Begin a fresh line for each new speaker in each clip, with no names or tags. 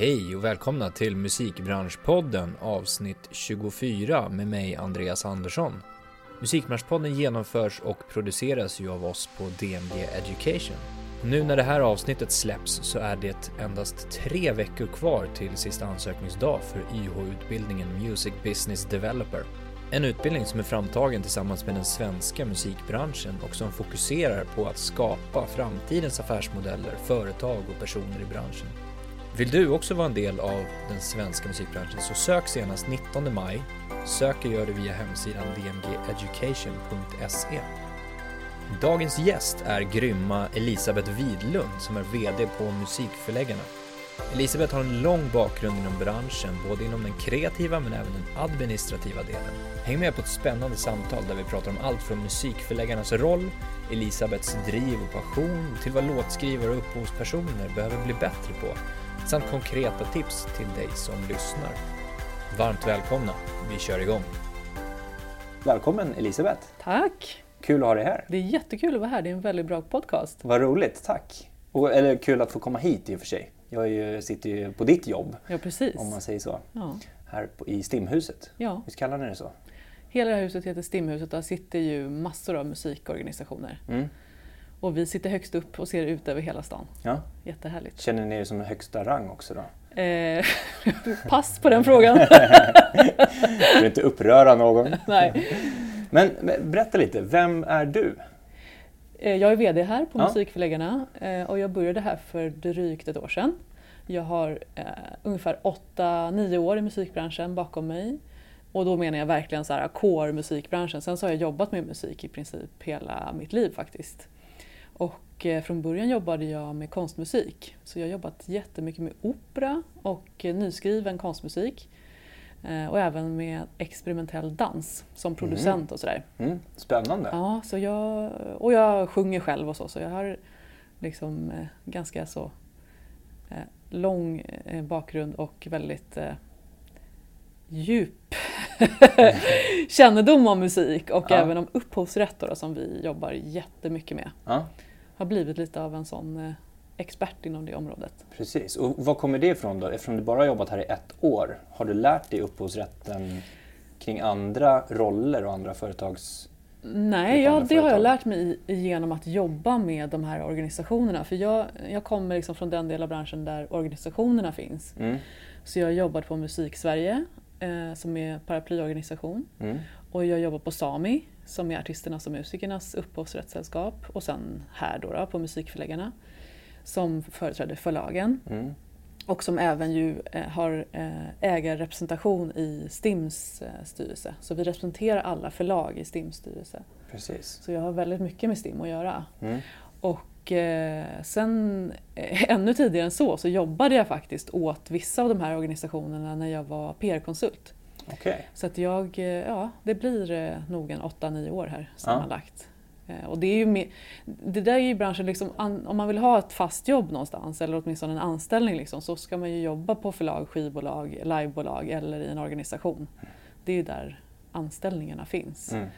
Hej och välkomna till Musikbranschpodden avsnitt 24 med mig Andreas Andersson. Musikbranschpodden genomförs och produceras ju av oss på DMG Education. Nu när det här avsnittet släpps så är det endast tre veckor kvar till sista ansökningsdag för YH-utbildningen Music Business Developer. En utbildning som är framtagen tillsammans med den svenska musikbranschen och som fokuserar på att skapa framtidens affärsmodeller, företag och personer i branschen. Vill du också vara en del av den svenska musikbranschen så sök senast 19 maj. Söker gör du via hemsidan dmgeducation.se. Dagens gäst är grymma Elisabeth Widlund som är VD på Musikförläggarna. Elisabeth har en lång bakgrund inom branschen, både inom den kreativa men även den administrativa delen. Häng med på ett spännande samtal där vi pratar om allt från musikförläggarnas roll, Elisabeths driv och passion till vad låtskrivare och upphovspersoner behöver bli bättre på samt konkreta tips till dig som lyssnar. Varmt välkomna, vi kör igång. Välkommen Elisabeth!
Tack!
Kul att ha dig här.
Det är jättekul att vara här, det är en väldigt bra podcast.
Vad roligt, tack! Och, eller kul att få komma hit i och för sig. Jag ju, sitter ju på ditt jobb,
ja, precis.
om man säger så.
Ja.
Här på, i Stimhuset.
Ja.
Visst kallar ni det så?
Hela det här huset heter Stimhuset, där sitter ju massor av musikorganisationer.
Mm.
Och vi sitter högst upp och ser ut över hela stan.
Ja.
Jättehärligt.
Känner ni er som högsta rang också då?
Eh, pass på den frågan.
För inte uppröra någon.
Nej.
Men, berätta lite, vem är du?
Eh, Jag är VD här på
Ja.
Musikförläggarna eh, och jag började här för drygt ett år sedan. Jag har eh, ungefär 8-9 år i musikbranschen bakom mig. Och då menar jag verkligen så här core musikbranschen. Sen så har jag jobbat med musik i princip hela mitt liv faktiskt. Och eh, från början jobbade jag med konstmusik. Så jag har jobbat jättemycket med opera och eh, nyskriven konstmusik. Eh, och även med experimentell dans som producent och sådär.
Mm. Spännande.
Ja, så jag, och jag sjunger själv och så, så jag har liksom ganska så lång bakgrund och väldigt djup kännedom om musik och
Ja.
även om upphovsrätt då, som vi jobbar jättemycket med.
Ja,
Har blivit lite av en sån eh, expert inom det området.
precis. Och var kommer det ifrån då? Eftersom du bara har jobbat här i ett år, har du lärt dig upphovsrätten kring andra roller och andra företags...
Nej, ja, det har jag
företag.
lärt mig genom att jobba med de här organisationerna. För jag, jag kommer liksom från den del av branschen där organisationerna finns.
Mm.
Så jag har jobbat på Musiksverige eh, som är paraplyorganisation.
Mm.
Och jag jobbar på Sami som är artisternas och musikernas upphovsrättssällskap. Och sen här då, då på Musikförläggarna som företräder förlagen.
Mm.
Och som även ju eh, har eh, ägarrepresentation i STIMs eh, styrelse. Så vi representerar alla förlag i STIMs styrelse.
Precis.
Så jag har väldigt mycket med STIM att göra.
Mm.
Och eh, sen eh, ännu tidigare än så så jobbade jag faktiskt åt vissa av de här organisationerna när jag var PR-konsult.
Okej.
Så att jag, eh, ja det blir nog en 8-9 år här sammanlagt. Eh, och det, är ju med, det där är ju branschen, liksom, om man vill ha ett fast jobb någonstans eller åtminstone en anställning liksom, så ska man ju jobba på förlag, skivbolag, livebolag eller i en organisation. Det är ju där anställningarna finns.
Mm.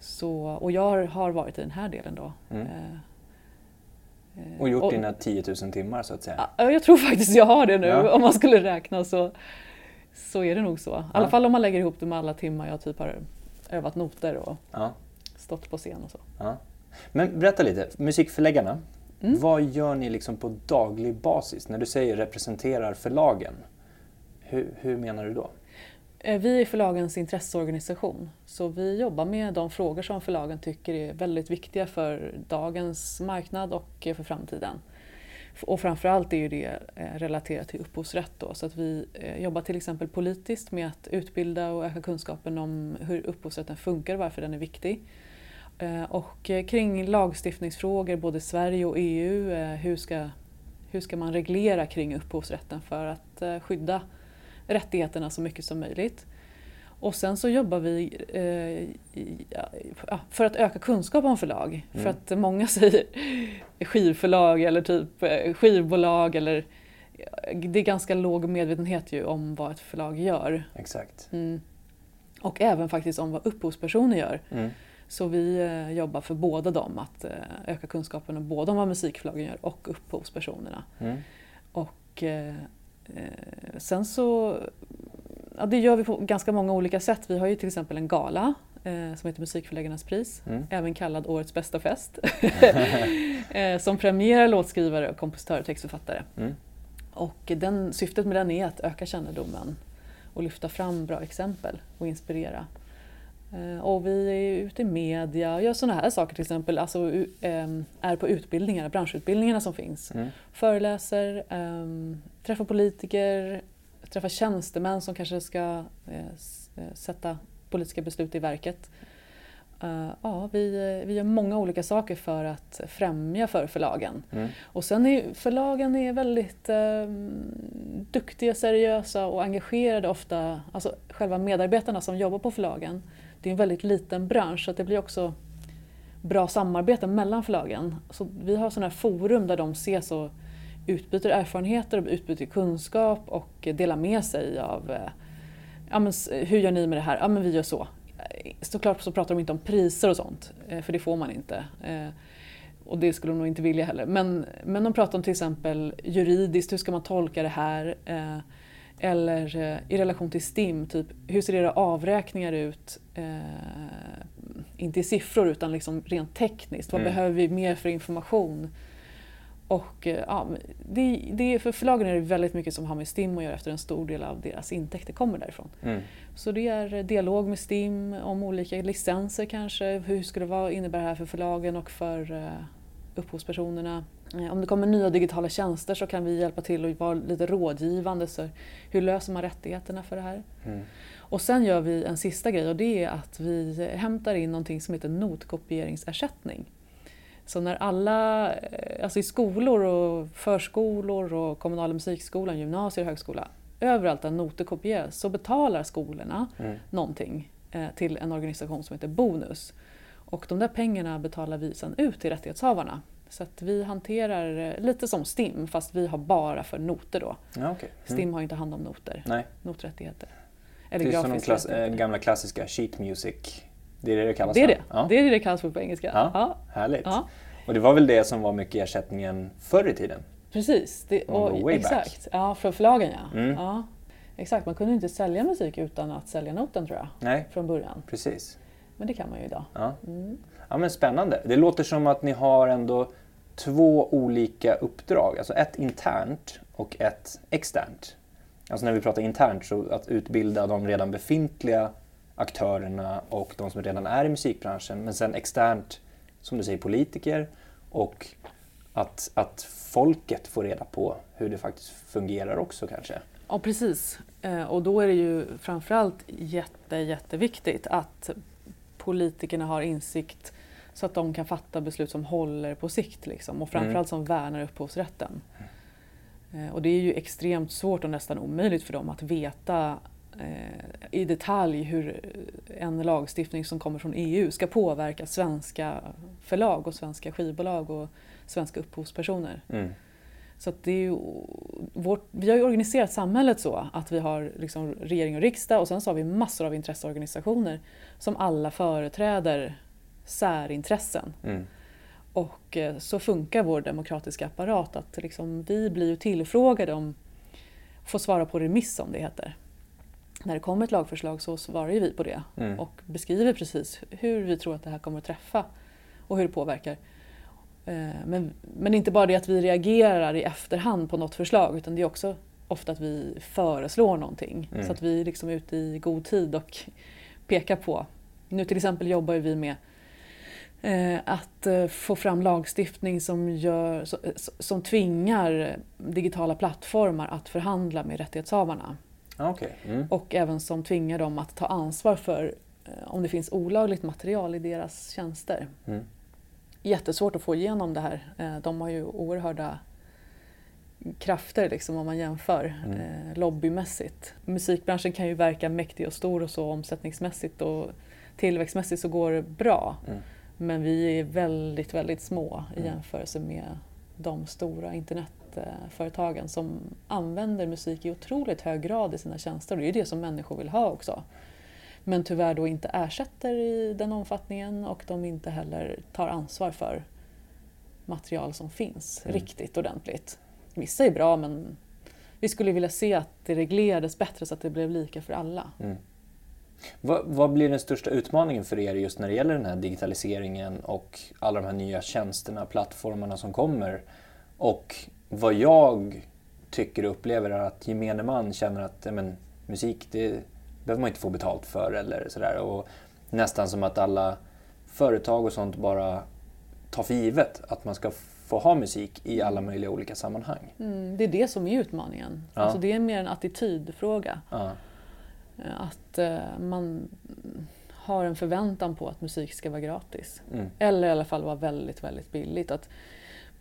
Så, och jag har, har varit i den här delen då.
Mm.
Eh,
Och gjort
och-
dina 10 000 timmar så att säga.
Ja, jag tror faktiskt jag har det nu.
Ja.
Om man skulle räkna så, så är det nog så. I alla
Ja.
fall om man lägger ihop det med alla timmar jag typ har övat noter och
Ja.
stått på scen och så.
Men berätta lite, musikförläggarna.
Mm.
Vad gör ni liksom på daglig basis? När du säger representerar förlagen, hur, hur menar du då?
Eh, vi är förlagens intresseorganisation. Så vi jobbar med de frågor som förlagen tycker är väldigt viktiga för dagens marknad och för framtiden. Och framförallt är ju det eh, relaterat till upphovsrätt. Då. Så att vi eh, jobbar till exempel politiskt med att utbilda och öka kunskapen om hur upphovsrätten funkar och varför den är viktig. Och kring lagstiftningsfrågor, både Sverige och EU, hur ska, hur ska man reglera kring upphovsrätten för att skydda rättigheterna så mycket som möjligt. Och sen så jobbar vi eh, för att öka kunskap om förlag.
Mm.
För att många säger skivförlag eller typ eh, skivbolag eller det är ganska låg medvetenhet ju om vad ett förlag gör.
Exakt.
Mm. Och även faktiskt om vad upphovspersoner gör.
Mm.
Så vi eh, jobbar för båda dem, att eh, öka kunskapen om både om vad musikförlagen gör och upphovspersonerna.
Mm.
Och Eh, sen så, ja, det gör vi på ganska många olika sätt. Vi har ju till exempel en gala eh, som heter Musikförläggarnas pris, mm. även kallad Årets bästa fest, eh, som premierar låtskrivare, kompositörer och textförfattare. Mm. Och den, syftet med den är att öka kännedomen och lyfta fram bra exempel och inspirera. Eh, och vi är ute i media och gör sådana här saker till exempel, alltså ehm, är på utbildningar, branschutbildningarna som finns. Mm. Föreläser, ehm, träffar politiker, träffar tjänstemän som kanske ska eh, eh, sätta politiska beslut i verket. Ja, vi, vi gör många olika saker för att främja för förlagen. Mm. Och sen är förlagen är väldigt eh, duktiga, seriösa och engagerade ofta, alltså själva medarbetarna som jobbar på förlagen det är en väldigt liten bransch så det blir också bra samarbete mellan förlagen. Så vi har sådana här forum där de ses och utbyter erfarenheter och utbyter kunskap och delar med sig av eh, ja, men, hur gör ni med det här? Ja men vi gör så. Såklart så pratar de inte om priser och sånt, eh, för det får man inte. Eh, och det skulle de nog inte vilja heller. Men, men de pratar om till exempel juridiskt, hur ska man tolka det här? Eller eh, i relation till STIM, typ hur ser era avräkningar ut? Eh, inte i siffror utan liksom rent tekniskt. Vad mm. behöver vi mer för information? Och eh, ja, det, det, för förlagen är det väldigt mycket som har med STIM att göra efter en stor del av deras intäkter kommer därifrån. Mm. Så det är dialog med STIM om olika licenser kanske. Hur ska det vara, innebär det här för förlagen och för uh, upphovspersonerna? Eh, om det kommer nya digitala tjänster så kan vi hjälpa till och vara lite rådgivande. Så hur löser man rättigheterna för det här? Mm. Och sen gör vi en sista grej och det är att vi hämtar in någonting som heter notkopieringsersättning. Så när alla, eh, alltså i skolor och förskolor och kommunala musikskolan, gymnasier och högskola, överallt där noter kopieras så betalar skolorna mm. någonting eh, till en organisation som heter Bonus. Och de där pengarna betalar vi sedan ut till rättighetshavarna. Så att vi hanterar eh, lite som STIM fast vi har bara för noter då.
Ja, okay.
mm. STIM har inte hand om noter,
Nej.
noträttigheter.
Eller det är som de klass, äh, gamla klassiska sheet music. Det är det det kallas
Det är det, ja. det, är det det kallas för på engelska.
Ja, ja. Härligt. Ja. Och det var väl det som var mycket ersättningen förr i tiden?
Precis, det, och, exakt. Ja, för förlagen ja. Mm. ja. Exakt, man kunde inte sälja musik utan att sälja noten tror jag.
Nej.
Från början.
Precis.
Men det kan man ju idag.
Ja. Mm ja men spännande. Det låter som att ni har ändå två olika uppdrag, alltså ett internt och ett externt. Alltså när vi pratar internt så att utbilda de redan befintliga aktörerna och de som redan är i musikbranschen. Men sen externt, som du säger, politiker och att, att folket får reda på hur det faktiskt fungerar också kanske.
Ja precis. Eh, och då är det ju framförallt jätte, jätteviktigt att politikerna har insikt så att de kan fatta beslut som håller på sikt liksom, och framförallt mm. som värnar upphovsrätten. Eh, och det är ju extremt svårt och nästan omöjligt för dem att veta eh, i detalj hur en lagstiftning som kommer från EU ska påverka svenska förlag och svenska skivbolag och svenska upphovspersoner. Mm. Så det är ju, vårt, vi har ju organiserat samhället så att vi har liksom regering och riksdag och sen så har vi massor av intresseorganisationer som alla företräder särintressen. Mm. Och eh, så funkar vår demokratiska apparat att liksom, vi blir tillfrågade om får svara på remiss som det heter. När det kommer ett lagförslag så svarar vi på det mm. och beskriver precis hur vi tror att det här kommer att träffa och hur det påverkar. Eh, men, men inte bara det att vi reagerar i efterhand på något förslag utan det är också ofta att vi föreslår någonting. Mm. Så att vi liksom är ute i god tid och pekar på. Nu till exempel jobbar vi med att eh, få fram lagstiftning som, gör, som tvingar digitala plattformar att förhandla med rättighetshavarna.
Okay. Mm.
Och även som tvingar dem att ta ansvar för eh, om det finns olagligt material i deras tjänster. Mm. Jättesvårt att få igenom det här. De har ju oerhörda krafter liksom, om man jämför mm. lobbymässigt. Musikbranschen kan ju verka mäktig och stor och så omsättningsmässigt och tillväxtmässigt så går det bra. Mm. Men vi är väldigt, väldigt små i mm. jämförelse med de stora internetföretagen som använder musik i otroligt hög grad i sina tjänster. Och det är det som människor vill ha också. Men tyvärr då inte ersätter i den omfattningen och de inte heller tar ansvar för material som finns mm. riktigt ordentligt. Vissa är bra men vi skulle vilja se att det reglerades bättre så att det blev lika för alla.
Mm. Vad, vad, blir den största utmaningen för er just när det gäller den här digitaliseringen och alla de här nya tjänsterna, plattformarna som kommer? Och vad jag tycker och upplever är att gemene man känner att men, musik, det behöver man inte få betalt för eller sådär. Och nästan som att alla företag och sånt bara tar för givet att man ska få ha musik i alla möjliga olika sammanhang.
Mm, det är det som är utmaningen. Ja. Alltså det är mer en attitydfråga. Ja. Att uh, man har en förväntan på att musik ska vara gratis. Mm. Eller i alla fall vara väldigt, väldigt billigt. Att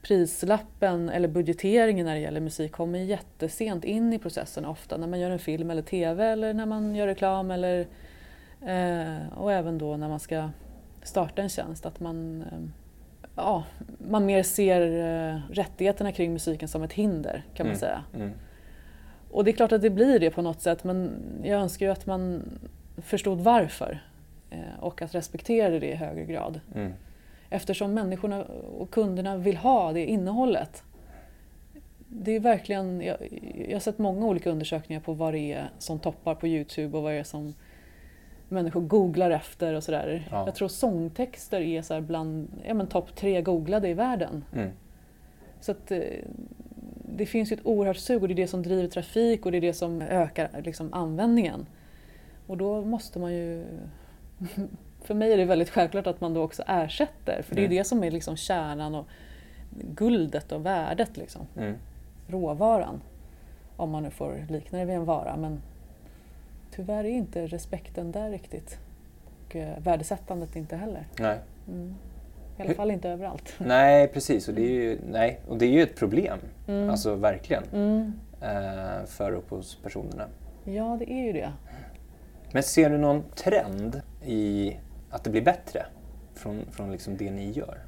prislappen eller budgeteringen när det gäller musik kommer jättesent in i processen ofta. När man gör en film eller TV eller när man gör reklam eller uh, och även då när man ska starta en tjänst. Att man uh, ja, man mer ser uh, rättigheterna kring musiken som ett hinder kan man mm. säga. Mm. Och det är klart att det blir det på något sätt men jag önskar ju att man förstod varför uh, och att respekterade det i högre grad. Mm. Eftersom människorna och kunderna vill ha det innehållet. Det är verkligen, jag, jag har sett många olika undersökningar på vad det är som toppar på Youtube och vad det är som människor googlar efter och sådär. Ja. Jag tror sångtexter är så bland ja, topp tre googlade i världen. Mm. Så att, eh, det finns ju ett oerhört sug och det är det som driver trafik och det är det som ökar liksom, användningen. Och då måste man ju... För mig är det väldigt självklart att man då också ersätter, för det är mm. det som är liksom kärnan och guldet och värdet. Liksom. Mm. Råvaran, om man nu får likna det vid en vara. Men tyvärr är inte respekten där riktigt. Och eh, värdesättandet inte heller.
Nej.
Mm. I alla fall inte överallt.
Nej, precis. Och det är ju, nej, och det är ju ett problem. Mm. Alltså verkligen. Mm. Eh, för upphovspersonerna.
Ja, det är ju det.
Men ser du någon trend i att det blir bättre från, från liksom det ni gör?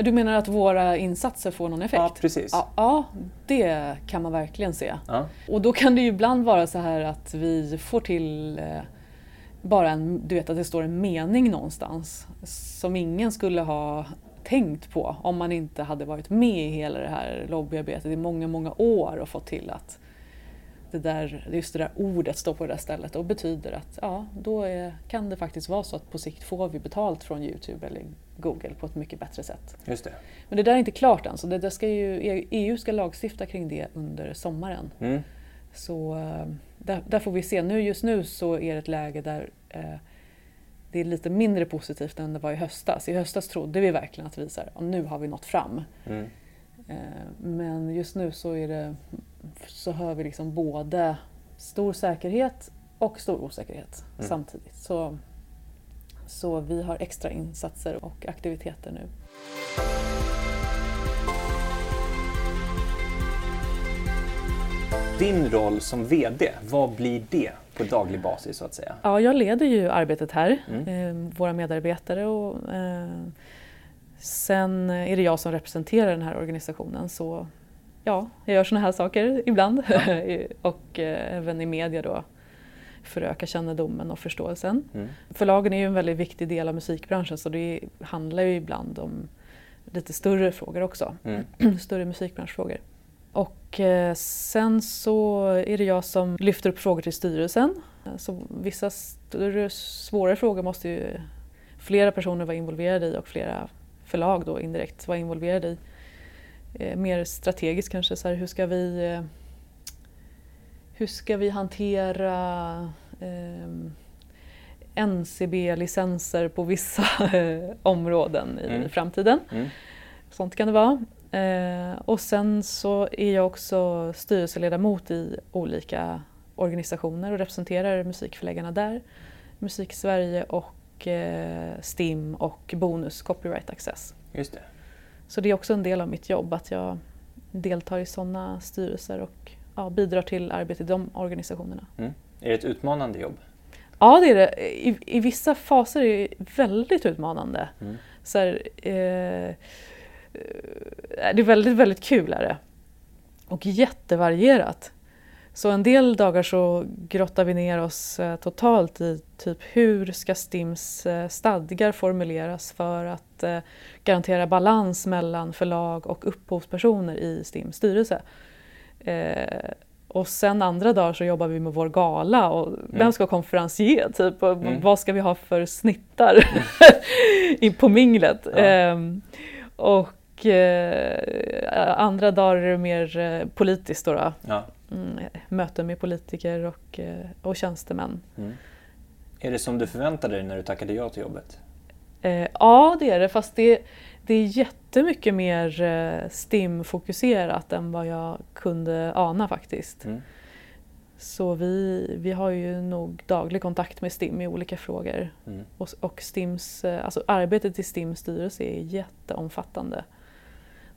Du menar att våra insatser får någon effekt?
Ja, precis.
Ja, ja det kan man verkligen se. Ja. Och då kan det ju ibland vara så här att vi får till eh, bara en, du vet att det står en mening någonstans som ingen skulle ha tänkt på om man inte hade varit med i hela det här lobbyarbetet i många, många år och fått till att det där, just det där ordet står på det där stället och betyder att ja, då är, kan det faktiskt vara så att på sikt får vi betalt från Youtube eller Google på ett mycket bättre sätt.
Just det.
Men det där är inte klart än, så det, det ska ju, EU ska lagstifta kring det under sommaren. Mm. Så eh, där, där, får vi se. Nu, just nu så är det ett läge där eh, det är lite mindre positivt än det var i höstas. I höstas trodde vi verkligen att vi så här, nu har vi nått fram. Mm. Eh, men just nu så, är det, så hör vi liksom både stor säkerhet och stor osäkerhet mm. samtidigt. Så så vi har extra insatser och aktiviteter nu.
Din roll som VD, vad blir det på daglig basis så att säga?
Ja, jag leder ju arbetet här, mm. eh, våra medarbetare och eh, sen är det jag som representerar den här organisationen så ja, jag gör sådana här saker ibland ja. och eh, även i media då föröka kännedomen och förståelsen. Mm. Förlagen är ju en väldigt viktig del av musikbranschen så det handlar ju ibland om lite större frågor också. Mm. större musikbranschfrågor. Och eh, sen så är det jag som lyfter upp frågor till styrelsen. Så vissa större, svårare frågor måste ju flera personer vara involverade i och flera förlag då indirekt vara involverade i. Eh, mer strategiskt kanske, så här, hur ska vi eh, hur ska vi hantera eh, NCB-licenser på vissa områden i mm. framtiden. Mm. Sånt kan det vara. Eh, och sen så är jag också styrelseledamot i olika organisationer och representerar musikförläggarna där. Musik Sverige och eh, STIM och Bonus Copyright Access.
Just det.
Så det är också en del av mitt jobb att jag deltar i sådana styrelser och ja, bidrar till arbetet i de organisationerna. Mm.
Är det ett utmanande jobb?
Ja, det är det. I, i vissa faser är det väldigt utmanande. Mm. Så här, eh, det är väldigt, väldigt kul är det. Och jättevarierat. Så en del dagar så grottar vi ner oss eh, totalt i typ hur ska STIMs eh, stadgar formuleras för att eh, garantera balans mellan förlag och upphovspersoner i STIMs styrelse. Eh, och sen andra dagar så jobbar vi med vår gala och
Mm.
vem ska konferencier typ och
Mm.
vad ska vi ha för snittar in på minglet.
Ja.
Ehm, och eh, andra dagar är det mer eh, politiskt då. då.
Ja.
Mm, möten med politiker och, eh, och tjänstemän.
Mm. Är det som du förväntade dig när du tackade ja till jobbet?
Eh, ja det är det fast det, det är jättemycket mer eh, STIM-fokuserat än vad jag kunde ana faktiskt.
Mm.
Så vi, vi har ju nog daglig kontakt med STIM i olika frågor.
Mm.
Och, och STIMs, alltså arbetet i STIMs styrelse är jätteomfattande.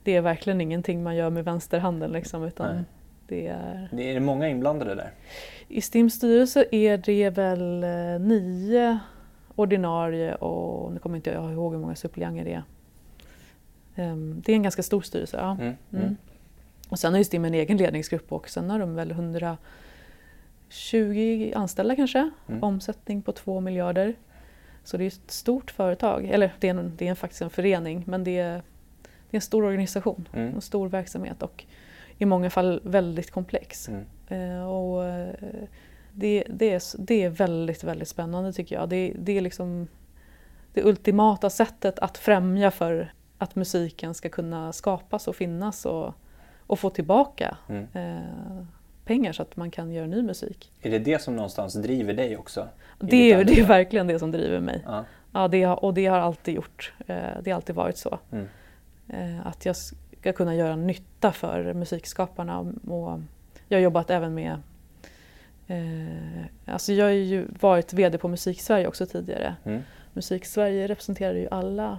Det är verkligen ingenting man gör med vänsterhanden liksom, utan
Nej.
det är...
Det är många inblandade där?
I STIMs styrelse är det väl eh, nio ordinarie och nu kommer inte jag ihåg hur många suppleanter det är. Ehm, Det är en ganska stor styrelse. Ja.
Mm.
Mm.
Mm.
Och sen har ju STIM en egen ledningsgrupp och sen har de väl 120 anställda kanske.
Mm.
Omsättning på 2 miljarder. Så det är ett stort företag, eller det är, en, det är faktiskt en förening men det är, det är en stor organisation,
Mm.
en stor verksamhet och i många fall väldigt komplex.
Mm.
Eh, och, eh, det, det, är, det är väldigt, väldigt spännande tycker jag. Det, det är liksom det ultimata sättet att främja för att musiken ska kunna skapas och finnas och, och få tillbaka
Mm.
eh, pengar så att man kan göra ny musik.
Är det det som någonstans driver dig också?
Det är, det är verkligen det som driver mig.
Ja.
Ja, det och det har alltid gjort. Eh, det har alltid varit så.
Mm.
Eh, att jag ska kunna göra nytta för musikskaparna. Och jag har jobbat även med eh, Alltså jag har ju varit VD på Musiksverige också tidigare.
Mm.
Musiksverige representerar ju alla,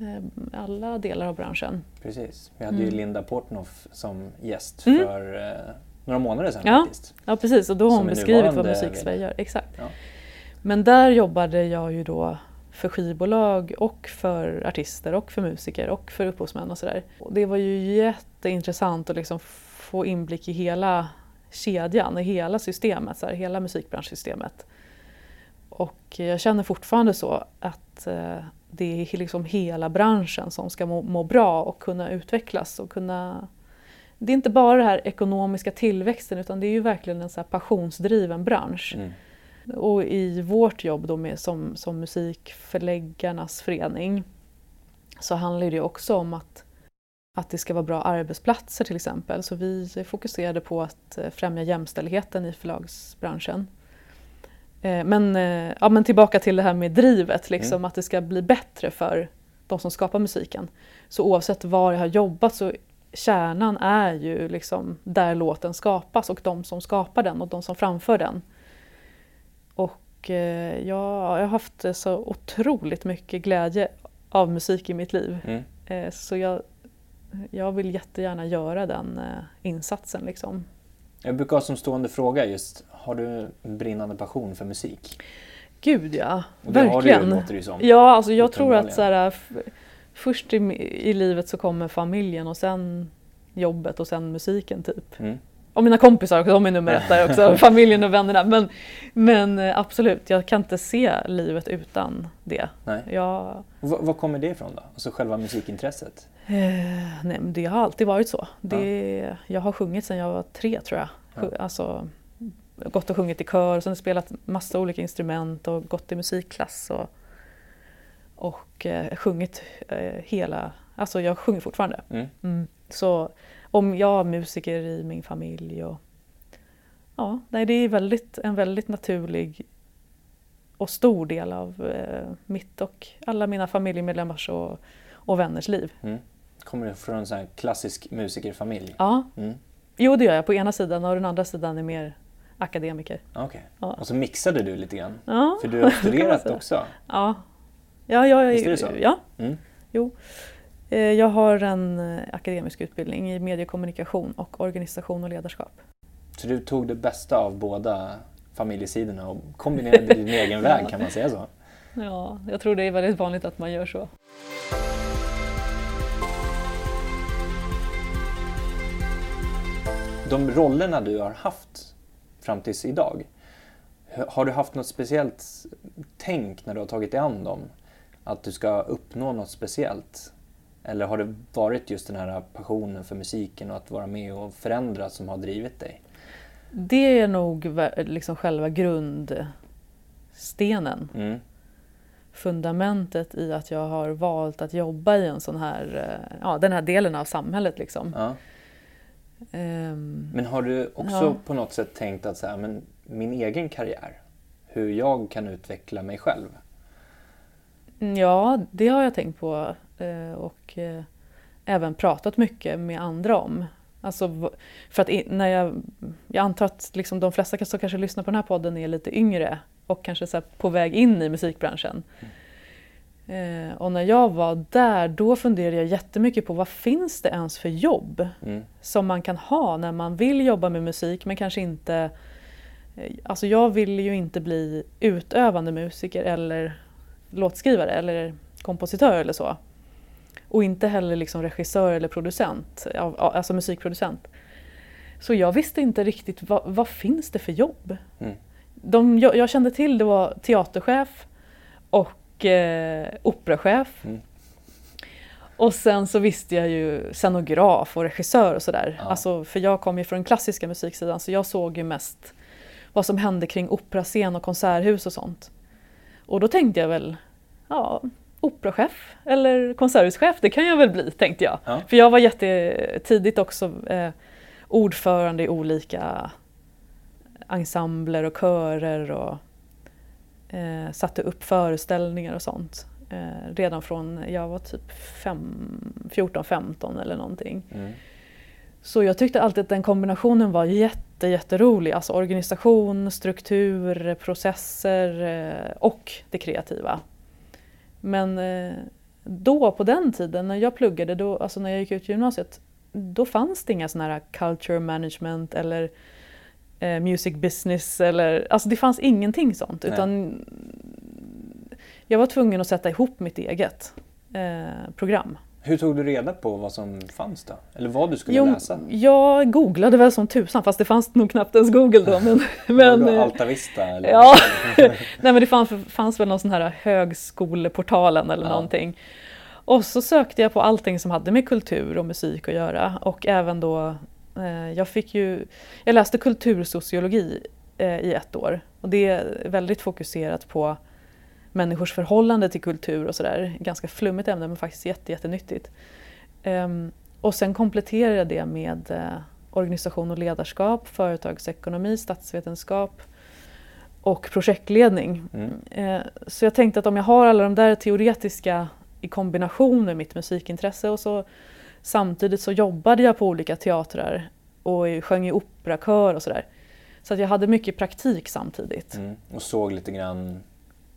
eh, alla delar av branschen.
Precis. Vi hade ju
Mm.
Linda Portnoff som gäst
Mm.
för några månader sedan
Ja.
faktiskt.
Ja precis, och då har hon beskrivit vad Musiksverige gör. Exakt.
Ja.
Men där jobbade jag ju då för skivbolag och för artister och för musiker och för upphovsmän och sådär. Det var ju jätteintressant att liksom få inblick i hela kedjan, i hela systemet, så här, hela musikbranschsystemet. Och jag känner fortfarande så att eh, det är liksom hela branschen som ska må, må bra och kunna utvecklas och kunna det är inte bara den här ekonomiska tillväxten utan det är ju verkligen en så här passionsdriven bransch.
Mm.
Och i vårt jobb då med, som, som Musikförläggarnas förening så handlar det också om att, att det ska vara bra arbetsplatser till exempel. Så vi fokuserade på att eh, främja jämställdheten i förlagsbranschen. Eh, Men, eh, ja, men tillbaka till det här med drivet, liksom,
Mm.
att det ska bli bättre för de som skapar musiken. Så oavsett var jag har jobbat så kärnan är ju liksom där låten skapas och de som skapar den och de som framför den. Och eh, jag, jag har haft så otroligt mycket glädje av musik i mitt liv.
Mm.
Eh, så jag, jag vill jättegärna göra den eh, insatsen. Liksom.
Jag brukar ha som stående fråga just, har du en brinnande passion för musik?
Gud ja,
Och det har
verkligen.
du ju, låter det som.
Ja, alltså jag tror att så här, först i, i livet så kommer familjen och sen jobbet och sen musiken typ.
Mm.
Och mina kompisar, de är nummer ett där också, familjen och vännerna. Men, men eh, absolut, jag kan inte se livet utan det.
Nej.
Jag,
V- var kommer det ifrån då? Alltså själva musikintresset?
eh, nej, men det har alltid varit så. Det, Jag har sjungit sedan jag var tre tror jag. Sju- Alltså, gått och sjungit i kör och sen spelat massa olika instrument och gått i musikklass. Och, och eh, sjungit eh, hela, alltså jag sjunger fortfarande.
Mm.
Mm. Så om jag har musiker i min familj och ja, nej, det är väldigt, en väldigt naturlig och stor del av eh, mitt och alla mina familjemedlemmars och, och vänners liv.
Mm. Kommer du från en sån här klassisk musikerfamilj?
Ja,
Mm.
jo det gör jag på ena sidan och den andra sidan är mer akademiker.
Okej.
Ja.
Och så mixade du lite grann?
Ja,
För du har studerat också?
Ja, ja, ja,
Visst är det så?
ja
Mm.
jo. Eh, Jag har en eh, akademisk utbildning i mediekommunikation och organisation och ledarskap.
Så du tog det bästa av båda familjesidorna och kombinerade din egen väg, kan man säga så?
Ja, jag tror det är väldigt vanligt att man gör så.
De rollerna du har haft fram tills idag, har du haft något speciellt tänk när du har tagit dig an dem? Att du ska uppnå något speciellt? Eller har det varit just den här passionen för musiken och att vara med och förändra som har drivit dig?
Det är nog liksom själva grundstenen.
Mm.
Fundamentet i att jag har valt att jobba i en sån här, eh, ja, den här delen av samhället. Liksom.
Ja.
Ehm,
Men har du också
Ja.
på något sätt tänkt att så här, men min egen karriär, hur jag kan utveckla mig själv?
Ja, det har jag tänkt på och eh, även pratat mycket med andra om. Alltså, för att när jag, jag antar att liksom de flesta som kanske lyssnar på den här podden är lite yngre och kanske så på väg in i musikbranschen. Eh, och när jag var där, då funderade jag jättemycket på vad finns det ens för jobb
Mm.
som man kan ha när man vill jobba med musik men kanske inte... eh, Alltså jag vill ju inte bli utövande musiker eller låtskrivare eller kompositör eller så. Och inte heller liksom regissör eller producent, alltså musikproducent. Så jag visste inte riktigt vad, vad finns det för jobb?
Mm.
De jag, jag kände till det var teaterchef och eh, operachef.
Mm.
Och sen så visste jag ju scenograf och regissör och sådär.
Ja.
Alltså, för jag kom ju från den klassiska musiksidan så jag såg ju mest vad som hände kring operascen och konserthus och sånt. Och då tänkte jag väl, ja, operachef eller konserthuschef, det kan jag väl bli, tänkte jag.
Ja.
För jag var jättetidigt också eh, ordförande i olika ensembler och körer och eh, satte upp föreställningar och sånt. Eh, redan från jag var typ fem- 14-15 eller någonting.
Mm.
Så jag tyckte alltid att den kombinationen var jätte, jätterolig. Alltså organisation, struktur, processer eh, och det kreativa. Men eh, då på den tiden när jag pluggade, då, alltså när jag gick ut gymnasiet, då fanns det inga sådana här culture management eller eh, music business eller, alltså det fanns ingenting sånt.
Nej.
Utan jag var tvungen att sätta ihop mitt eget eh, program.
Hur tog du reda på vad som fanns då? Eller vad du skulle
Jo,
läsa?
jag googlade väl som tusan fast det fanns nog knappt ens Google då. Men, men,
det
eh,
Alta Vista? Eller?
ja. Nej men det fanns, fanns väl någon sån här högskoleportalen eller
Ja.
någonting. Och så sökte jag på allting som hade med kultur och musik att göra och även då eh, jag fick ju, jag läste kultursociologi eh, i ett år och det är väldigt fokuserat på människors förhållande till kultur och sådär. Ganska flummigt ämne men faktiskt jätte, jättenyttigt. Ehm, och sen kompletterade jag det med eh, organisation och ledarskap, företagsekonomi, statsvetenskap och projektledning.
Mm.
Eh, Så jag tänkte att om jag har alla de där teoretiska i kombination med mitt musikintresse och så samtidigt så jobbade jag på olika teatrar och sjöng i operakör och sådär. Så att jag hade mycket praktik samtidigt.
Mm. Och såg lite grann...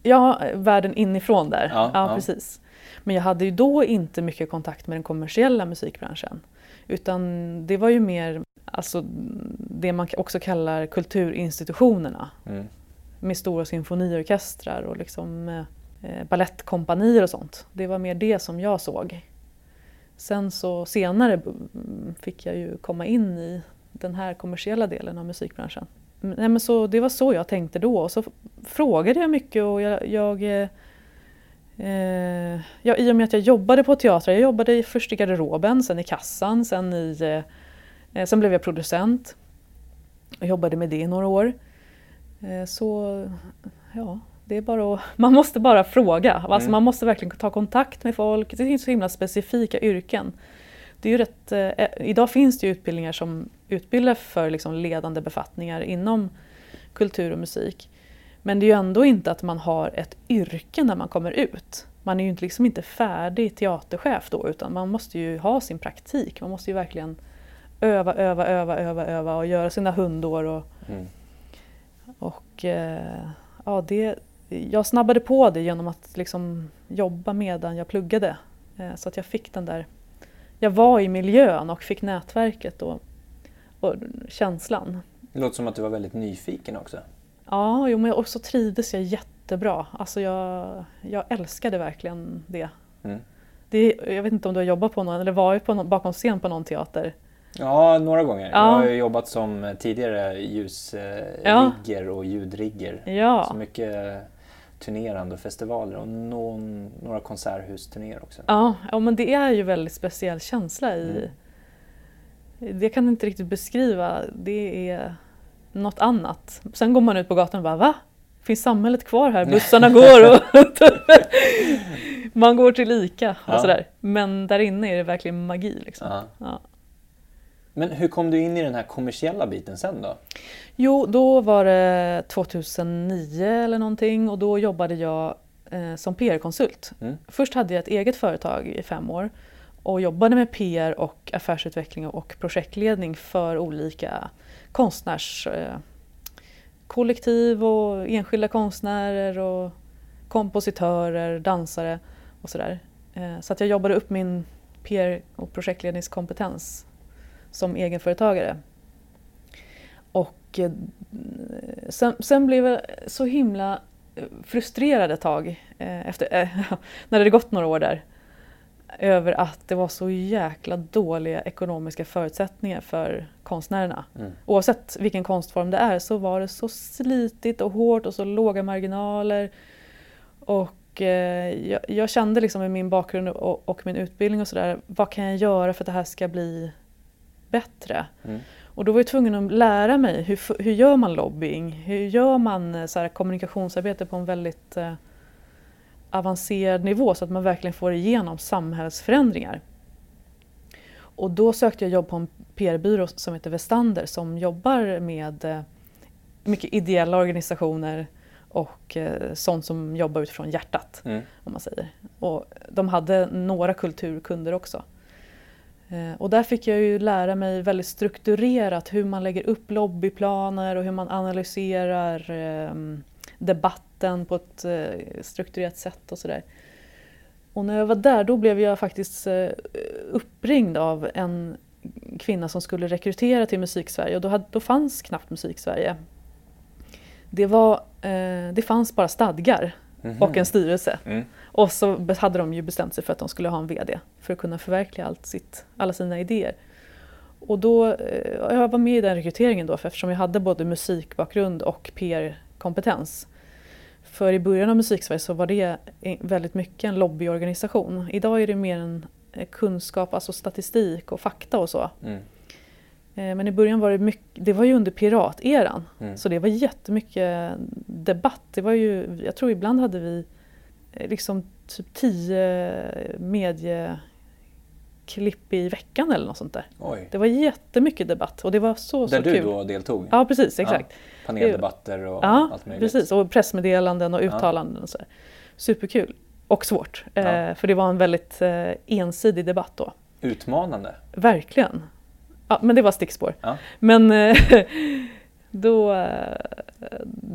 Ja, världen inifrån där.
Ja,
Ja,
ja.
precis. Men jag hade ju då inte mycket kontakt med den kommersiella musikbranschen. Utan det var ju mer alltså, det man också kallar kulturinstitutionerna.
Mm.
Med stora symfoniorkestrar och liksom, eh, ballettkompanier och sånt. Det var mer det som jag såg. Sen så senare fick jag ju komma in i den här kommersiella delen av musikbranschen. Nej, men så, det var så jag tänkte då och så frågade jag mycket och jag, jag eh, eh, ja, I och med att jag jobbade på teatrar, jag jobbade först i garderoben, sen i kassan, sen, i, eh, eh, sen blev jag producent. Jag jobbade med det i några år. Eh, så ja, det är bara att, man måste bara fråga. Alltså,
Mm.
Man måste verkligen ta kontakt med folk. Det finns så himla specifika yrken. Det är ju rätt, eh, idag finns det utbildningar som utbildar för liksom ledande befattningar inom kultur och musik. Men det är ju ändå inte att man har ett yrke när man kommer ut. Man är ju inte- liksom inte färdig teaterchef då utan man måste ju ha sin praktik. Man måste ju verkligen öva, öva, öva, öva, öva och göra sina hundår. Och,
Mm.
och eh, ja, det, jag snabbade på det genom att liksom jobba medan jag pluggade. Eh, så att jag fick den där... Jag var i miljön och fick nätverket och, och känslan.
Det låter som att du var väldigt nyfiken också.
Ja, jo, men också trivdes jag jättebra. Alltså jag, jag älskade verkligen det.
Mm.
det. Jag vet inte om du har jobbat på någon, eller varit på någon, bakom scen på någon teater?
Ja, några gånger. Jag
Ja.
har ju jobbat som tidigare ljusrigger
Ja.
och ljudrigger.
Ja.
Så mycket turnerande och festivaler och någon, några konserthusturnéer också.
Ja, ja, men det är ju väldigt speciell känsla i...
Mm.
Det kan jag inte riktigt beskriva. Det är något annat. Sen går man ut på gatan och bara va? Finns samhället kvar här? Bussarna går och man går till ICA och
Ja.
sådär. Men där inne är det verkligen magi. Liksom.
Ja. Men hur kom du in i den här kommersiella biten sen då?
Jo, då var det 2009 eller någonting och då jobbade jag eh, som PR-konsult.
Mm.
Först hade jag ett eget företag i fem år och jobbade med PR och affärsutveckling och projektledning för olika konstnärskollektiv eh, och enskilda konstnärer och kompositörer, dansare och sådär. Eh, så att jag jobbade upp min PR och projektledningskompetens som egenföretagare. Och eh, sen, sen blev jag så himla eh, frustrerad ett tag eh, efter, när det hade gått några år där över att det var så jäkla dåliga ekonomiska förutsättningar för konstnärerna.
Mm.
Oavsett vilken konstform det är så var det så slitigt och hårt och så låga marginaler. Och eh, jag, jag kände liksom med min bakgrund och, och min utbildning och sådär, vad kan jag göra för att det här ska bli bättre?
Mm.
Och då var jag tvungen att lära mig hur, hur gör man lobbying? Hur gör man eh, så här, kommunikationsarbete på en väldigt eh, avancerad nivå så att man verkligen får igenom samhällsförändringar? Och då sökte jag jobb på en PR-byrå som heter Vestander som jobbar med eh, mycket ideella organisationer och eh, sånt som jobbar utifrån hjärtat
Mm.
om man säger. Och de hade några kulturkunder också. Eh, Och där fick jag ju lära mig väldigt strukturerat hur man lägger upp lobbyplaner och hur man analyserar eh, debatten på ett eh, strukturerat sätt och sådär. Och när jag var där då blev jag faktiskt eh, uppringd av en kvinna som skulle rekrytera till Musiksverige och då, hade, då fanns knappt Musiksverige. Det, var, det fanns bara stadgar
Mhm.
och en styrelse.
Mm.
Och så hade de ju bestämt sig för att de skulle ha en VD för att kunna förverkliga allt sitt, alla sina idéer. Och då, eh, jag var med i den rekryteringen då för eftersom jag hade både musikbakgrund och PR-kompetens. För i början av Musiksverige så var det eh, väldigt mycket en lobbyorganisation. Idag är det mer en eh, kunskap, alltså statistik och fakta och så.
Mm.
Men i början var det mycket, det var ju under pirateran.
Mm.
Så det var jättemycket debatt. Det var ju, jag tror ibland hade vi liksom typ tio medieklipp i veckan eller något sånt där.
Oj.
Det var jättemycket debatt och det var så,
Där
så
du
kul.
då deltog?
Ja precis, exakt.
Paneldebatter och
Ja,
allt möjligt?
precis. Och pressmeddelanden och
Ja.
uttalanden och så. Där. Superkul. Och svårt.
Ja.
Eh, för det var en väldigt eh, ensidig debatt då.
Utmanande?
Verkligen. Ja, men det var stickspår.
Ja.
Men eh, då, eh,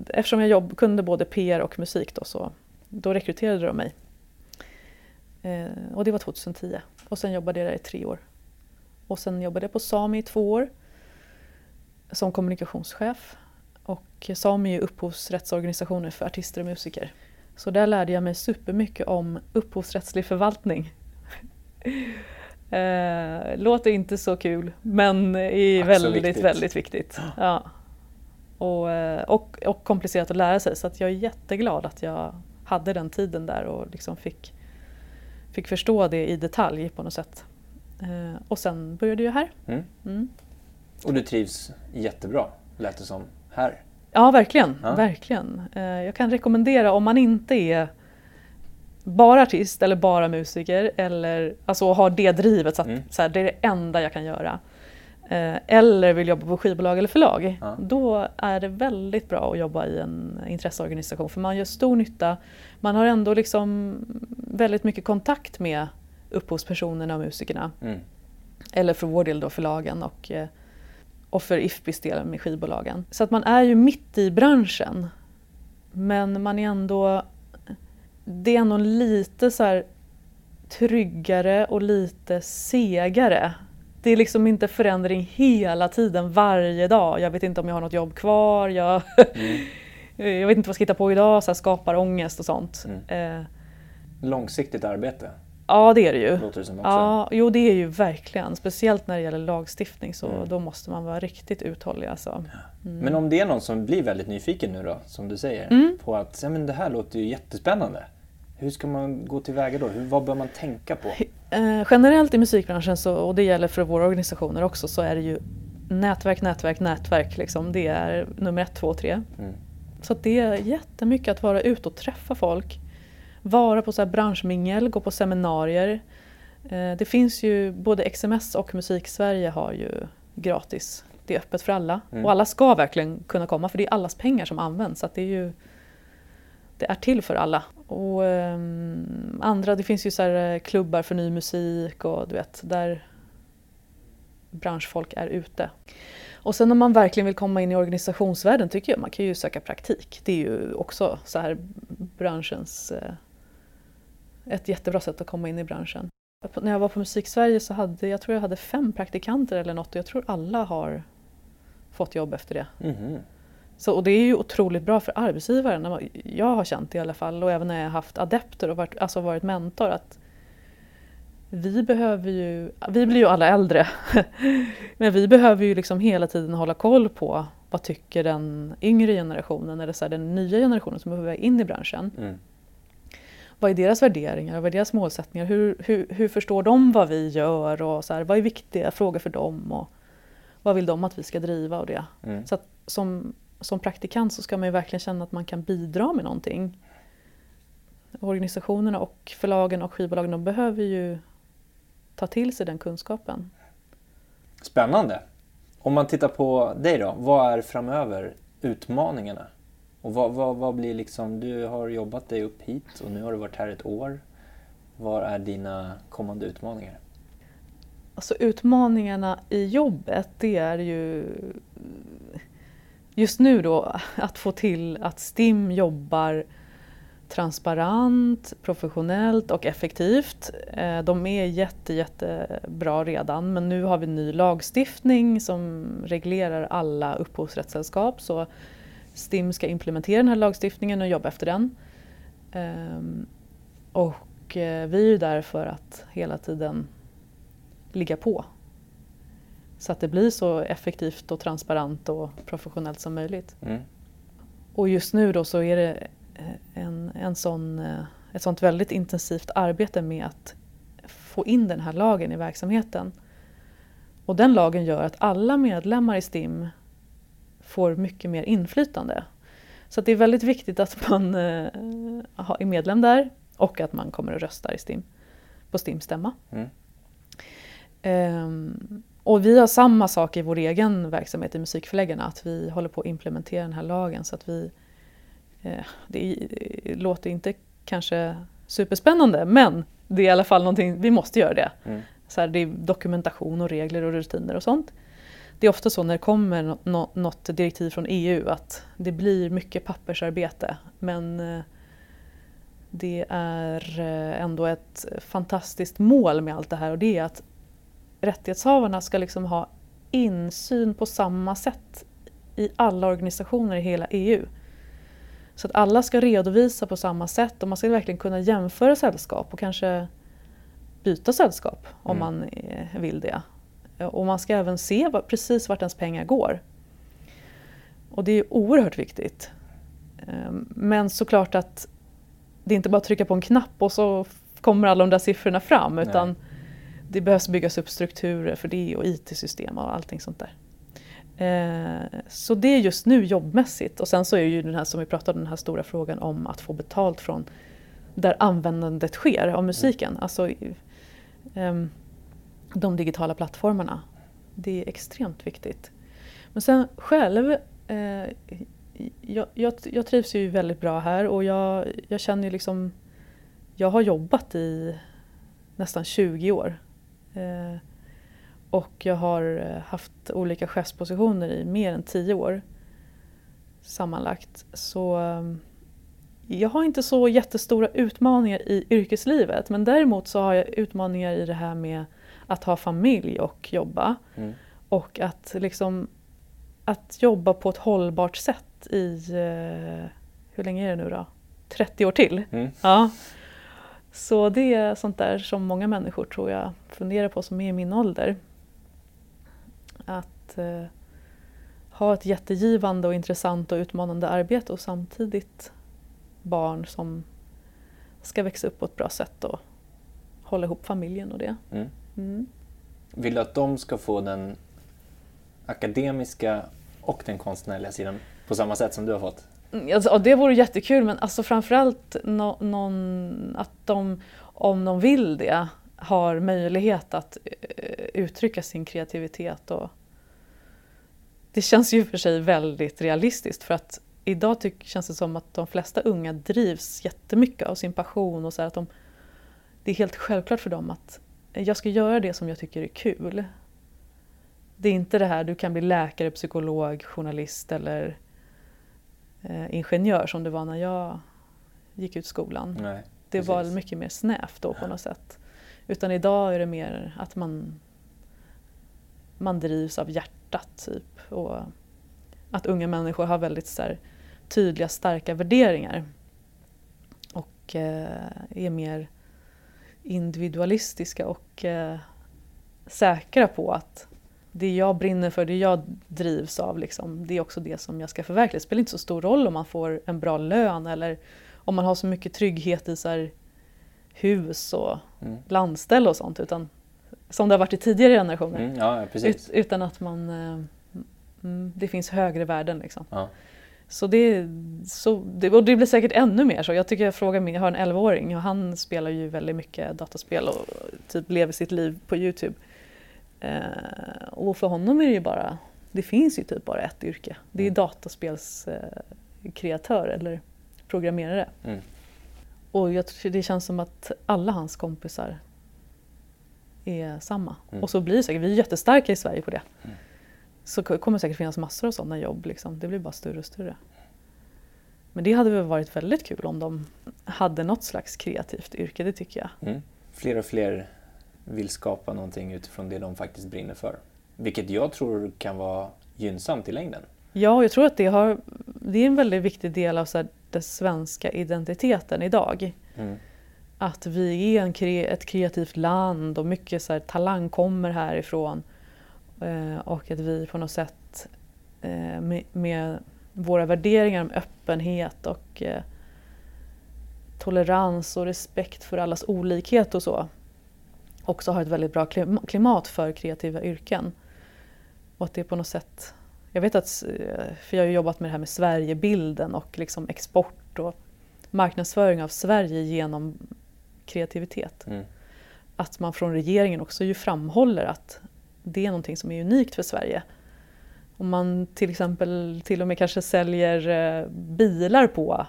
eftersom jag jobb, kunde både PR och musik då, så då rekryterade de mig. Eh, och det var 2010. Och sen jobbade jag där i tre år. Och sen jobbade jag på Sami i två år som kommunikationschef. Och Sami är upphovsrättsorganisationer för artister och musiker. Så där lärde jag mig supermycket om upphovsrättslig förvaltning. Eh, låter inte så kul men är
så
väldigt,
viktigt.
väldigt viktigt. Ja. Och, eh, och, och komplicerat att lära sig så att jag är jätteglad att jag hade den tiden där och liksom fick, fick förstå det i detalj på något sätt. Eh, och sen började jag här.
Mm.
Mm.
Och du trivs jättebra, lät det som, här?
Ja, verkligen.
Ja.
verkligen. Eh, Jag kan rekommendera om man inte är bara artist eller bara musiker eller alltså har det drivet så att
Mm.
så här, det är det enda jag kan göra. Eh, Eller vill jobba på skivbolag eller förlag.
Ja.
Då är det väldigt bra att jobba i en intresseorganisation för man gör stor nytta. Man har ändå liksom väldigt mycket kontakt med upphovspersonerna och musikerna.
Mm.
Eller för vår del då förlagen och, eh, och för IFPIs del med skivbolagen. Så att man är ju mitt i branschen. Men man är ändå... Det är ändå lite så här tryggare och lite segare. Det är liksom inte förändring hela tiden, varje dag. Jag vet inte om jag har något jobb kvar. Jag,
Mm.
jag vet inte vad jag ska hitta på idag, så här skapar ångest och sånt.
Mm.
Eh,
Långsiktigt arbete?
Ja, det är det ju.
Låter det som också.
Ja, jo det är ju verkligen. Speciellt när det gäller lagstiftning så
Mm.
då måste man vara riktigt uthållig alltså. Mm.
Men om det är någon som blir väldigt nyfiken nu då, som du säger,
Mm.
på att ja, men det här låter ju jättespännande. Hur ska man gå tillväga då? Hur, vad bör man tänka på?
Eh, generellt i musikbranschen, så, och det gäller för våra organisationer också, så är det ju nätverk, nätverk, nätverk. Liksom. Det är nummer ett, två, tre.
Mm.
Så det är jättemycket att vara ute och träffa folk. Vara på så här branschmingel, gå på seminarier. Eh, det finns ju, både XMS och Musiksverige har ju gratis. Det är öppet för alla.
Mm.
Och alla ska verkligen kunna komma för det är allas pengar som används. Så det är ju det är till för alla. Och um, andra, det finns ju så här eh, klubbar för ny musik och du vet, där branschfolk är ute. Och sen om man verkligen vill komma in i organisationsvärlden tycker jag man kan ju söka praktik. Det är ju också så här branschens... Eh, ett jättebra sätt att komma in i branschen. När jag var på Musiksverige så hade jag tror jag hade fem praktikanter eller något och jag tror alla har fått jobb efter det.
Mhm.
Så, och det är ju otroligt bra för arbetsgivaren. Jag har känt det i alla fall och även när jag haft adepter och varit, alltså varit mentor att vi behöver ju, vi blir ju alla äldre, men vi behöver ju liksom hela tiden hålla koll på vad tycker den yngre generationen eller så här, den nya generationen som behöver in i branschen.
Mm.
Vad är deras värderingar och vad är deras målsättningar? Hur, hur, hur förstår de vad vi gör och så här, vad är viktiga frågor för dem och vad vill de att vi ska driva och det.
Mm.
Så att som, som praktikant så ska man ju verkligen känna att man kan bidra med någonting. Organisationerna och förlagen och skivbolagen de behöver ju ta till sig den kunskapen.
Spännande. Om man tittar på dig då, vad är framöver utmaningarna? Och vad, vad, vad blir liksom, du har jobbat dig upp hit och nu har du varit här ett år. Vad är dina kommande utmaningar?
Alltså utmaningarna i jobbet det är ju just nu då att få till att STIM jobbar transparent, professionellt och effektivt. Eh, de är jätte, jättebra redan men nu har vi ny lagstiftning som reglerar alla upphovsrättssällskap så STIM ska implementera den här lagstiftningen och jobba efter den. Ehm, och eh, vi är ju där för att hela tiden ligga på. Så att det blir så effektivt och transparent och professionellt som möjligt.
Mm.
Och just nu då så är det eh, en, en sån, eh, ett sånt väldigt intensivt arbete med att få in den här lagen i verksamheten. Och den lagen gör att alla medlemmar i STIM får mycket mer inflytande. Så det är väldigt viktigt att man eh, är medlem där och att man kommer och röstar i STIM, på STIMs stämma.
Mm.
Ehm, och vi har samma sak i vår egen verksamhet i Musikförläggarna, att vi håller på att implementera den här lagen så att vi... Eh, det, det låter inte kanske superspännande men det är i alla fall någonting, vi måste göra det.
Mm.
Så här, det är dokumentation och regler och rutiner och sånt. Det är ofta så när det kommer nå- nå- något direktiv från EU att det blir mycket pappersarbete men eh, det är eh, ändå ett fantastiskt mål med allt det här och det är att rättighetshavarna ska liksom ha insyn på samma sätt i alla organisationer i hela EU. Så att alla ska redovisa på samma sätt och man ska verkligen kunna jämföra sällskap och kanske byta sällskap om
Mm.
man eh, vill det. Och man ska även se vad, precis vart ens pengar går. Och det är oerhört viktigt. Ehm, Men såklart att det är inte bara att trycka på en knapp och så kommer alla de där siffrorna fram
Nej.
Det behövs byggas upp strukturer för det och IT-system och allting sånt där. Eh, Så det är just nu jobbmässigt och sen så är ju den här som vi pratade om, den här stora frågan om att få betalt från där användandet sker av musiken. Alltså i- ehm, de digitala plattformarna. Det är extremt viktigt. Men sen själv, eh, jag, jag, jag trivs ju väldigt bra här och jag, jag känner ju liksom, jag har jobbat i nästan 20 år. Eh, och jag har eh, haft olika chefspositioner i mer än 10 år sammanlagt. Så eh, jag har inte så jättestora utmaningar i yrkeslivet men däremot så har jag utmaningar i det här med att ha familj och jobba.
Mm.
Och att liksom att jobba på ett hållbart sätt i, hur länge är det nu då? 30 år till.
Mm.
Ja. Så det är sånt där som många människor tror jag funderar på som är i min ålder. Att eh, ha ett jättegivande och intressant och utmanande arbete och samtidigt barn som ska växa upp på ett bra sätt och hålla ihop familjen och det.
Mm.
Mm.
Vill du att de ska få den akademiska och den konstnärliga sidan på samma sätt som du har fått?
Mm, alltså, och det vore jättekul men alltså framförallt no, någon, att de, om de vill det, har möjlighet att eh, uttrycka sin kreativitet. Och det känns ju för sig väldigt realistiskt för att idag tyck, känns det som att de flesta unga drivs jättemycket av sin passion och så här att de, det är helt självklart för dem att eh, jag ska göra det som jag tycker är kul. Det är inte det här du kan bli läkare, psykolog, journalist eller eh, ingenjör som det var när jag gick ut skolan.
Nej,
det var mycket mer snävt då på något sätt. Utan idag är det mer att man, man drivs av hjärtat typ. Och att unga människor har väldigt så här, tydliga, starka värderingar. Och eh, är mer individualistiska och eh, säkra på att det jag brinner för, det jag drivs av, liksom, det är också det som jag ska förverkliga. Det spelar inte så stor roll om man får en bra lön eller om man har så mycket trygghet i så här, hus och
Mm.
landställe och sånt. Utan, som det har varit i tidigare generationer.
Mm, ja.
Ut, utan att man... eh, Mm, det finns högre värden liksom.
Ja.
Så det, så det, och det blir säkert ännu mer så. Jag tycker jag frågar min, jag har en 11-åring och han spelar ju väldigt mycket dataspel och typ lever sitt liv på Youtube. Eh, och för honom är det ju bara, det finns ju typ bara ett yrke. Det är
Mm.
dataspelskreatör eh, eller programmerare.
Mm.
Och jag tror det känns som att alla hans kompisar är samma.
Mm.
Och så blir det säkert, vi är jättestarka i Sverige på det.
Mm.
Så det kommer säkert finnas massor av sådana jobb, liksom. det blir bara större och större. Men det hade väl varit väldigt kul om de hade något slags kreativt yrke, det tycker jag.
Mm. Fler och fler vill skapa någonting utifrån det de faktiskt brinner för. Vilket jag tror kan vara gynnsamt i längden.
Ja, jag tror att det, har, det är en väldigt viktig del av så här, den svenska identiteten idag.
Mm.
Att vi är en kre, ett kreativt land och mycket så här, talang kommer härifrån. Eh, och att vi på något sätt eh, med, med våra värderingar om öppenhet och eh, tolerans och respekt för allas olikhet och så också har ett väldigt bra klim- klimat för kreativa yrken. Och att det på något sätt, jag vet att, eh, för jag har jobbat med det här med Sverigebilden och liksom export och marknadsföring av Sverige genom kreativitet.
Mm.
Att man från regeringen också ju framhåller att det är någonting som är unikt för Sverige. Om man till exempel till och med kanske säljer eh, bilar på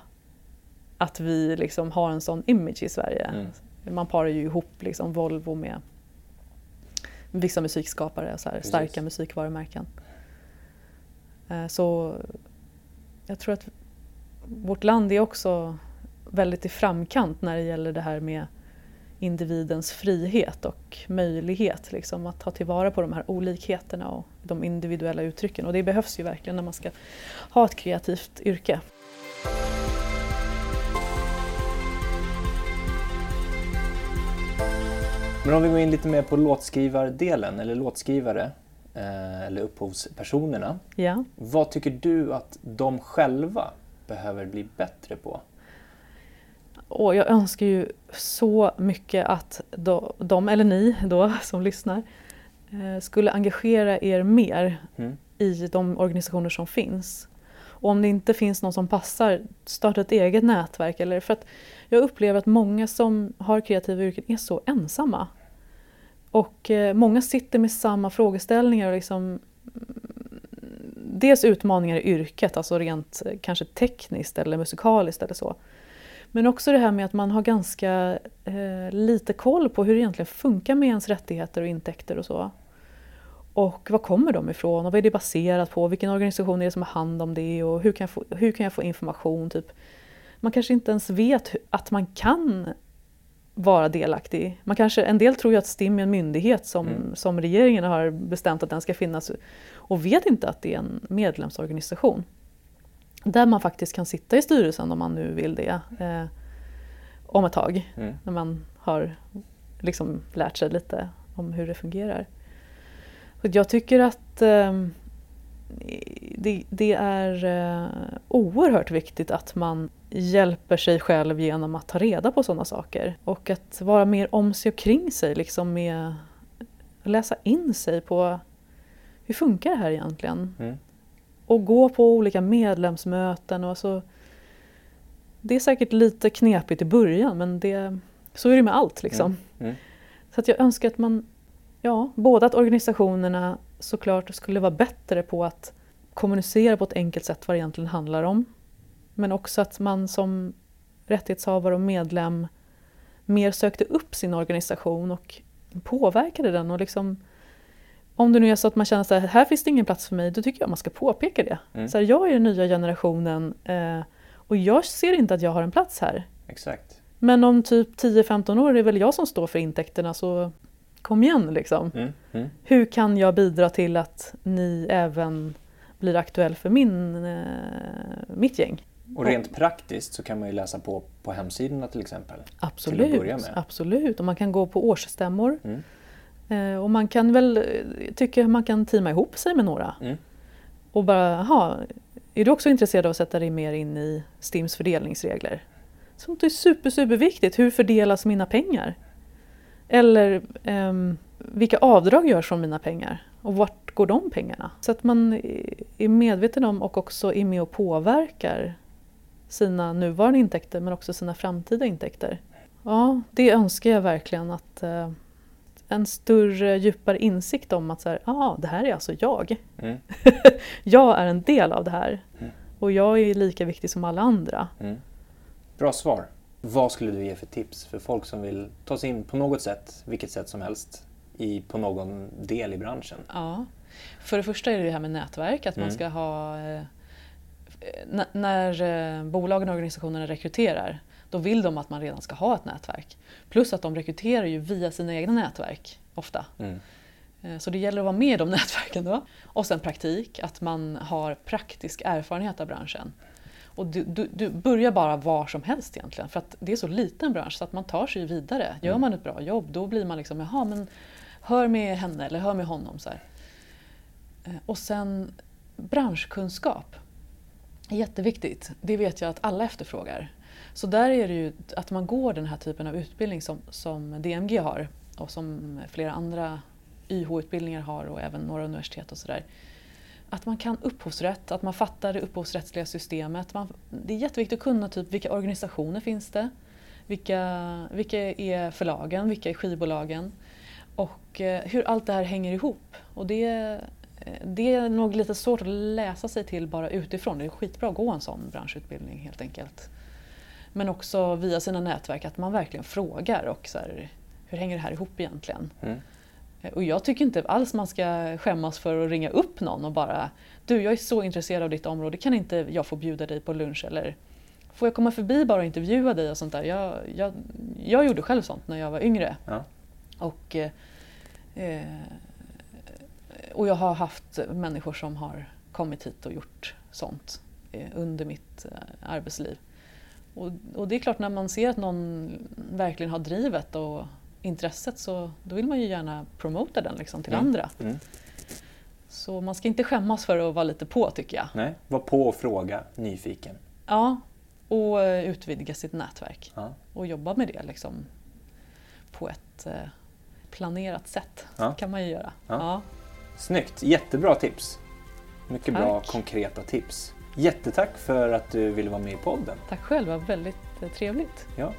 att vi liksom har en sån image i Sverige.
Mm.
Man parar ju ihop liksom Volvo med vissa musikskapare, så här, starka musikvarumärken. Eh, Så jag tror att vårt land är också väldigt i framkant när det gäller det här med individens frihet och möjlighet liksom, att ta tillvara på de här olikheterna och de individuella uttrycken. Och det behövs ju verkligen när man ska ha ett kreativt yrke.
Men om vi går in lite mer på låtskrivardelen, eller låtskrivare, eh, eller upphovspersonerna.
Ja.
Vad tycker du att de själva behöver bli bättre på?
Och jag önskar ju så mycket att de, eller ni då, som lyssnar, eh, skulle engagera er mer
Mm.
i de organisationer som finns. Och om det inte finns någon som passar, starta ett eget nätverk. Eller för att jag upplever att många som har kreativa yrken är så ensamma. Och eh, många sitter med samma frågeställningar och liksom mm, dels utmaningar i yrket, alltså rent eh, kanske tekniskt eller musikaliskt eller så. Men också det här med att man har ganska eh, lite koll på hur det egentligen funkar med ens rättigheter och intäkter och så. Och var kommer de ifrån och vad är det baserat på? Vilken organisation är det som har hand om det och hur kan jag få, hur kan jag få information? Typ. Man kanske inte ens vet att man kan vara delaktig. Man kanske, en del tror ju att STIM är en myndighet som,
Mm.
som regeringen har bestämt att den ska finnas och vet inte att det är en medlemsorganisation. Där man faktiskt kan sitta i styrelsen om man nu vill det. Eh, om ett tag
Mm.
när man har liksom lärt sig lite om hur det fungerar. Så jag tycker att eh, det, det är eh, oerhört viktigt att man hjälper sig själv genom att ta reda på sådana saker och att vara mer om sig och kring sig, liksom med läsa in sig på hur funkar det här egentligen?
Mm.
Och gå på olika medlemsmöten och så. Det är säkert lite knepigt i början men det, så är det med allt liksom.
Mm.
Så att jag önskar att man, ja, både att organisationerna såklart skulle vara bättre på att kommunicera på ett enkelt sätt vad det egentligen handlar om. Men också att man som rättighetshavare och medlem mer sökte upp sin organisation och påverkade den och liksom om det nu är så att man känner att här finns det ingen plats för mig, då tycker jag man ska påpeka det.
Mm.
Så här, jag är den nya generationen eh, och jag ser inte att jag har en plats här.
Exakt.
Men om typ 10-15 år är det väl jag som står för intäkterna så kom igen liksom.
Mm. Mm.
Hur kan jag bidra till att ni även blir aktuell för min, eh, mitt gäng?
Och rent praktiskt så kan man ju läsa på på hemsidorna till exempel.
Absolut,
med.
absolut. Och man kan gå på årsstämmor.
Mm.
Eh, och man kan väl, eh, tycker man kan teama ihop sig med några.
Mm.
Och bara, jaha, är du också intresserad av att sätta dig mer in i STIMs fördelningsregler? Sånt är super, superviktigt. Hur fördelas mina pengar? Eller ehm, vilka avdrag görs från mina pengar? Och vart går de pengarna? Så att man är medveten om och också är med och påverkar sina nuvarande intäkter men också sina framtida intäkter. Ja, det önskar jag verkligen att eh, en större, djupare insikt om att så här, ah, det här är alltså jag.
Mm.
Jag är en del av det här.
Mm.
Och jag är lika viktig som alla andra.
Mm. Bra svar. Vad skulle du ge för tips för folk som vill ta sig in på något sätt, vilket sätt som helst, i, på någon del i branschen?
Ja. För det första är det det här med nätverk, att man
Mm.
ska ha... Eh, när eh, bolagen och organisationerna rekryterar, då vill de att man redan ska ha ett nätverk. Plus att de rekryterar ju via sina egna nätverk, ofta.
Mm.
Eh, Så det gäller att vara med i de nätverken då. Och sen praktik, att man har praktisk erfarenhet av branschen. Och du, du, du börjar bara var som helst egentligen, för att det är så liten bransch så att man tar sig vidare. Gör
Mm.
man ett bra jobb då blir man liksom, jaha men hör med henne eller hör med honom. Så här. Eh, Och sen branschkunskap. Jätteviktigt. Det vet jag att alla efterfrågar. Så där är det ju att man går den här typen av utbildning som, som DMG har och som flera andra YH-utbildningar har och även några universitet och sådär. Att man kan upphovsrätt, att man fattar det upphovsrättsliga systemet. Man, det är jätteviktigt att kunna typ vilka organisationer finns det? Vilka, vilka är förlagen? Vilka är skivbolagen? Och eh, hur allt det här hänger ihop. Och det, eh, det är nog lite svårt att läsa sig till bara utifrån. Det är skitbra att gå en sån branschutbildning helt enkelt. Men också via sina nätverk att man verkligen frågar och så här, hur hänger det här ihop egentligen?
Mm.
Eh, Och jag tycker inte alls man ska skämmas för att ringa upp någon och bara Du, jag är så intresserad av ditt område, kan inte jag få bjuda dig på lunch eller Får jag komma förbi bara och intervjua dig och sånt där? Jag, jag, jag gjorde själv sånt när jag var yngre.
Ja.
Och, eh, eh, och jag har haft människor som har kommit hit och gjort sånt eh, under mitt eh, arbetsliv. Och, och det är klart när man ser att någon verkligen har drivet och intresset så då vill man ju gärna promota den liksom till
Mm.
andra.
Mm.
Så man ska inte skämmas för att vara lite på tycker jag.
Nej, var på och fråga, nyfiken.
Ja, och eh, utvidga sitt nätverk
Ja.
och jobba med det liksom på ett eh, planerat sätt.
Ja.
kan man ju göra.
Ja.
Ja.
Snyggt, jättebra tips. Mycket bra
Tack.
konkreta tips. Jättetack för att du ville vara med i podden.
Tack själv, det var väldigt eh, trevligt.
Ja.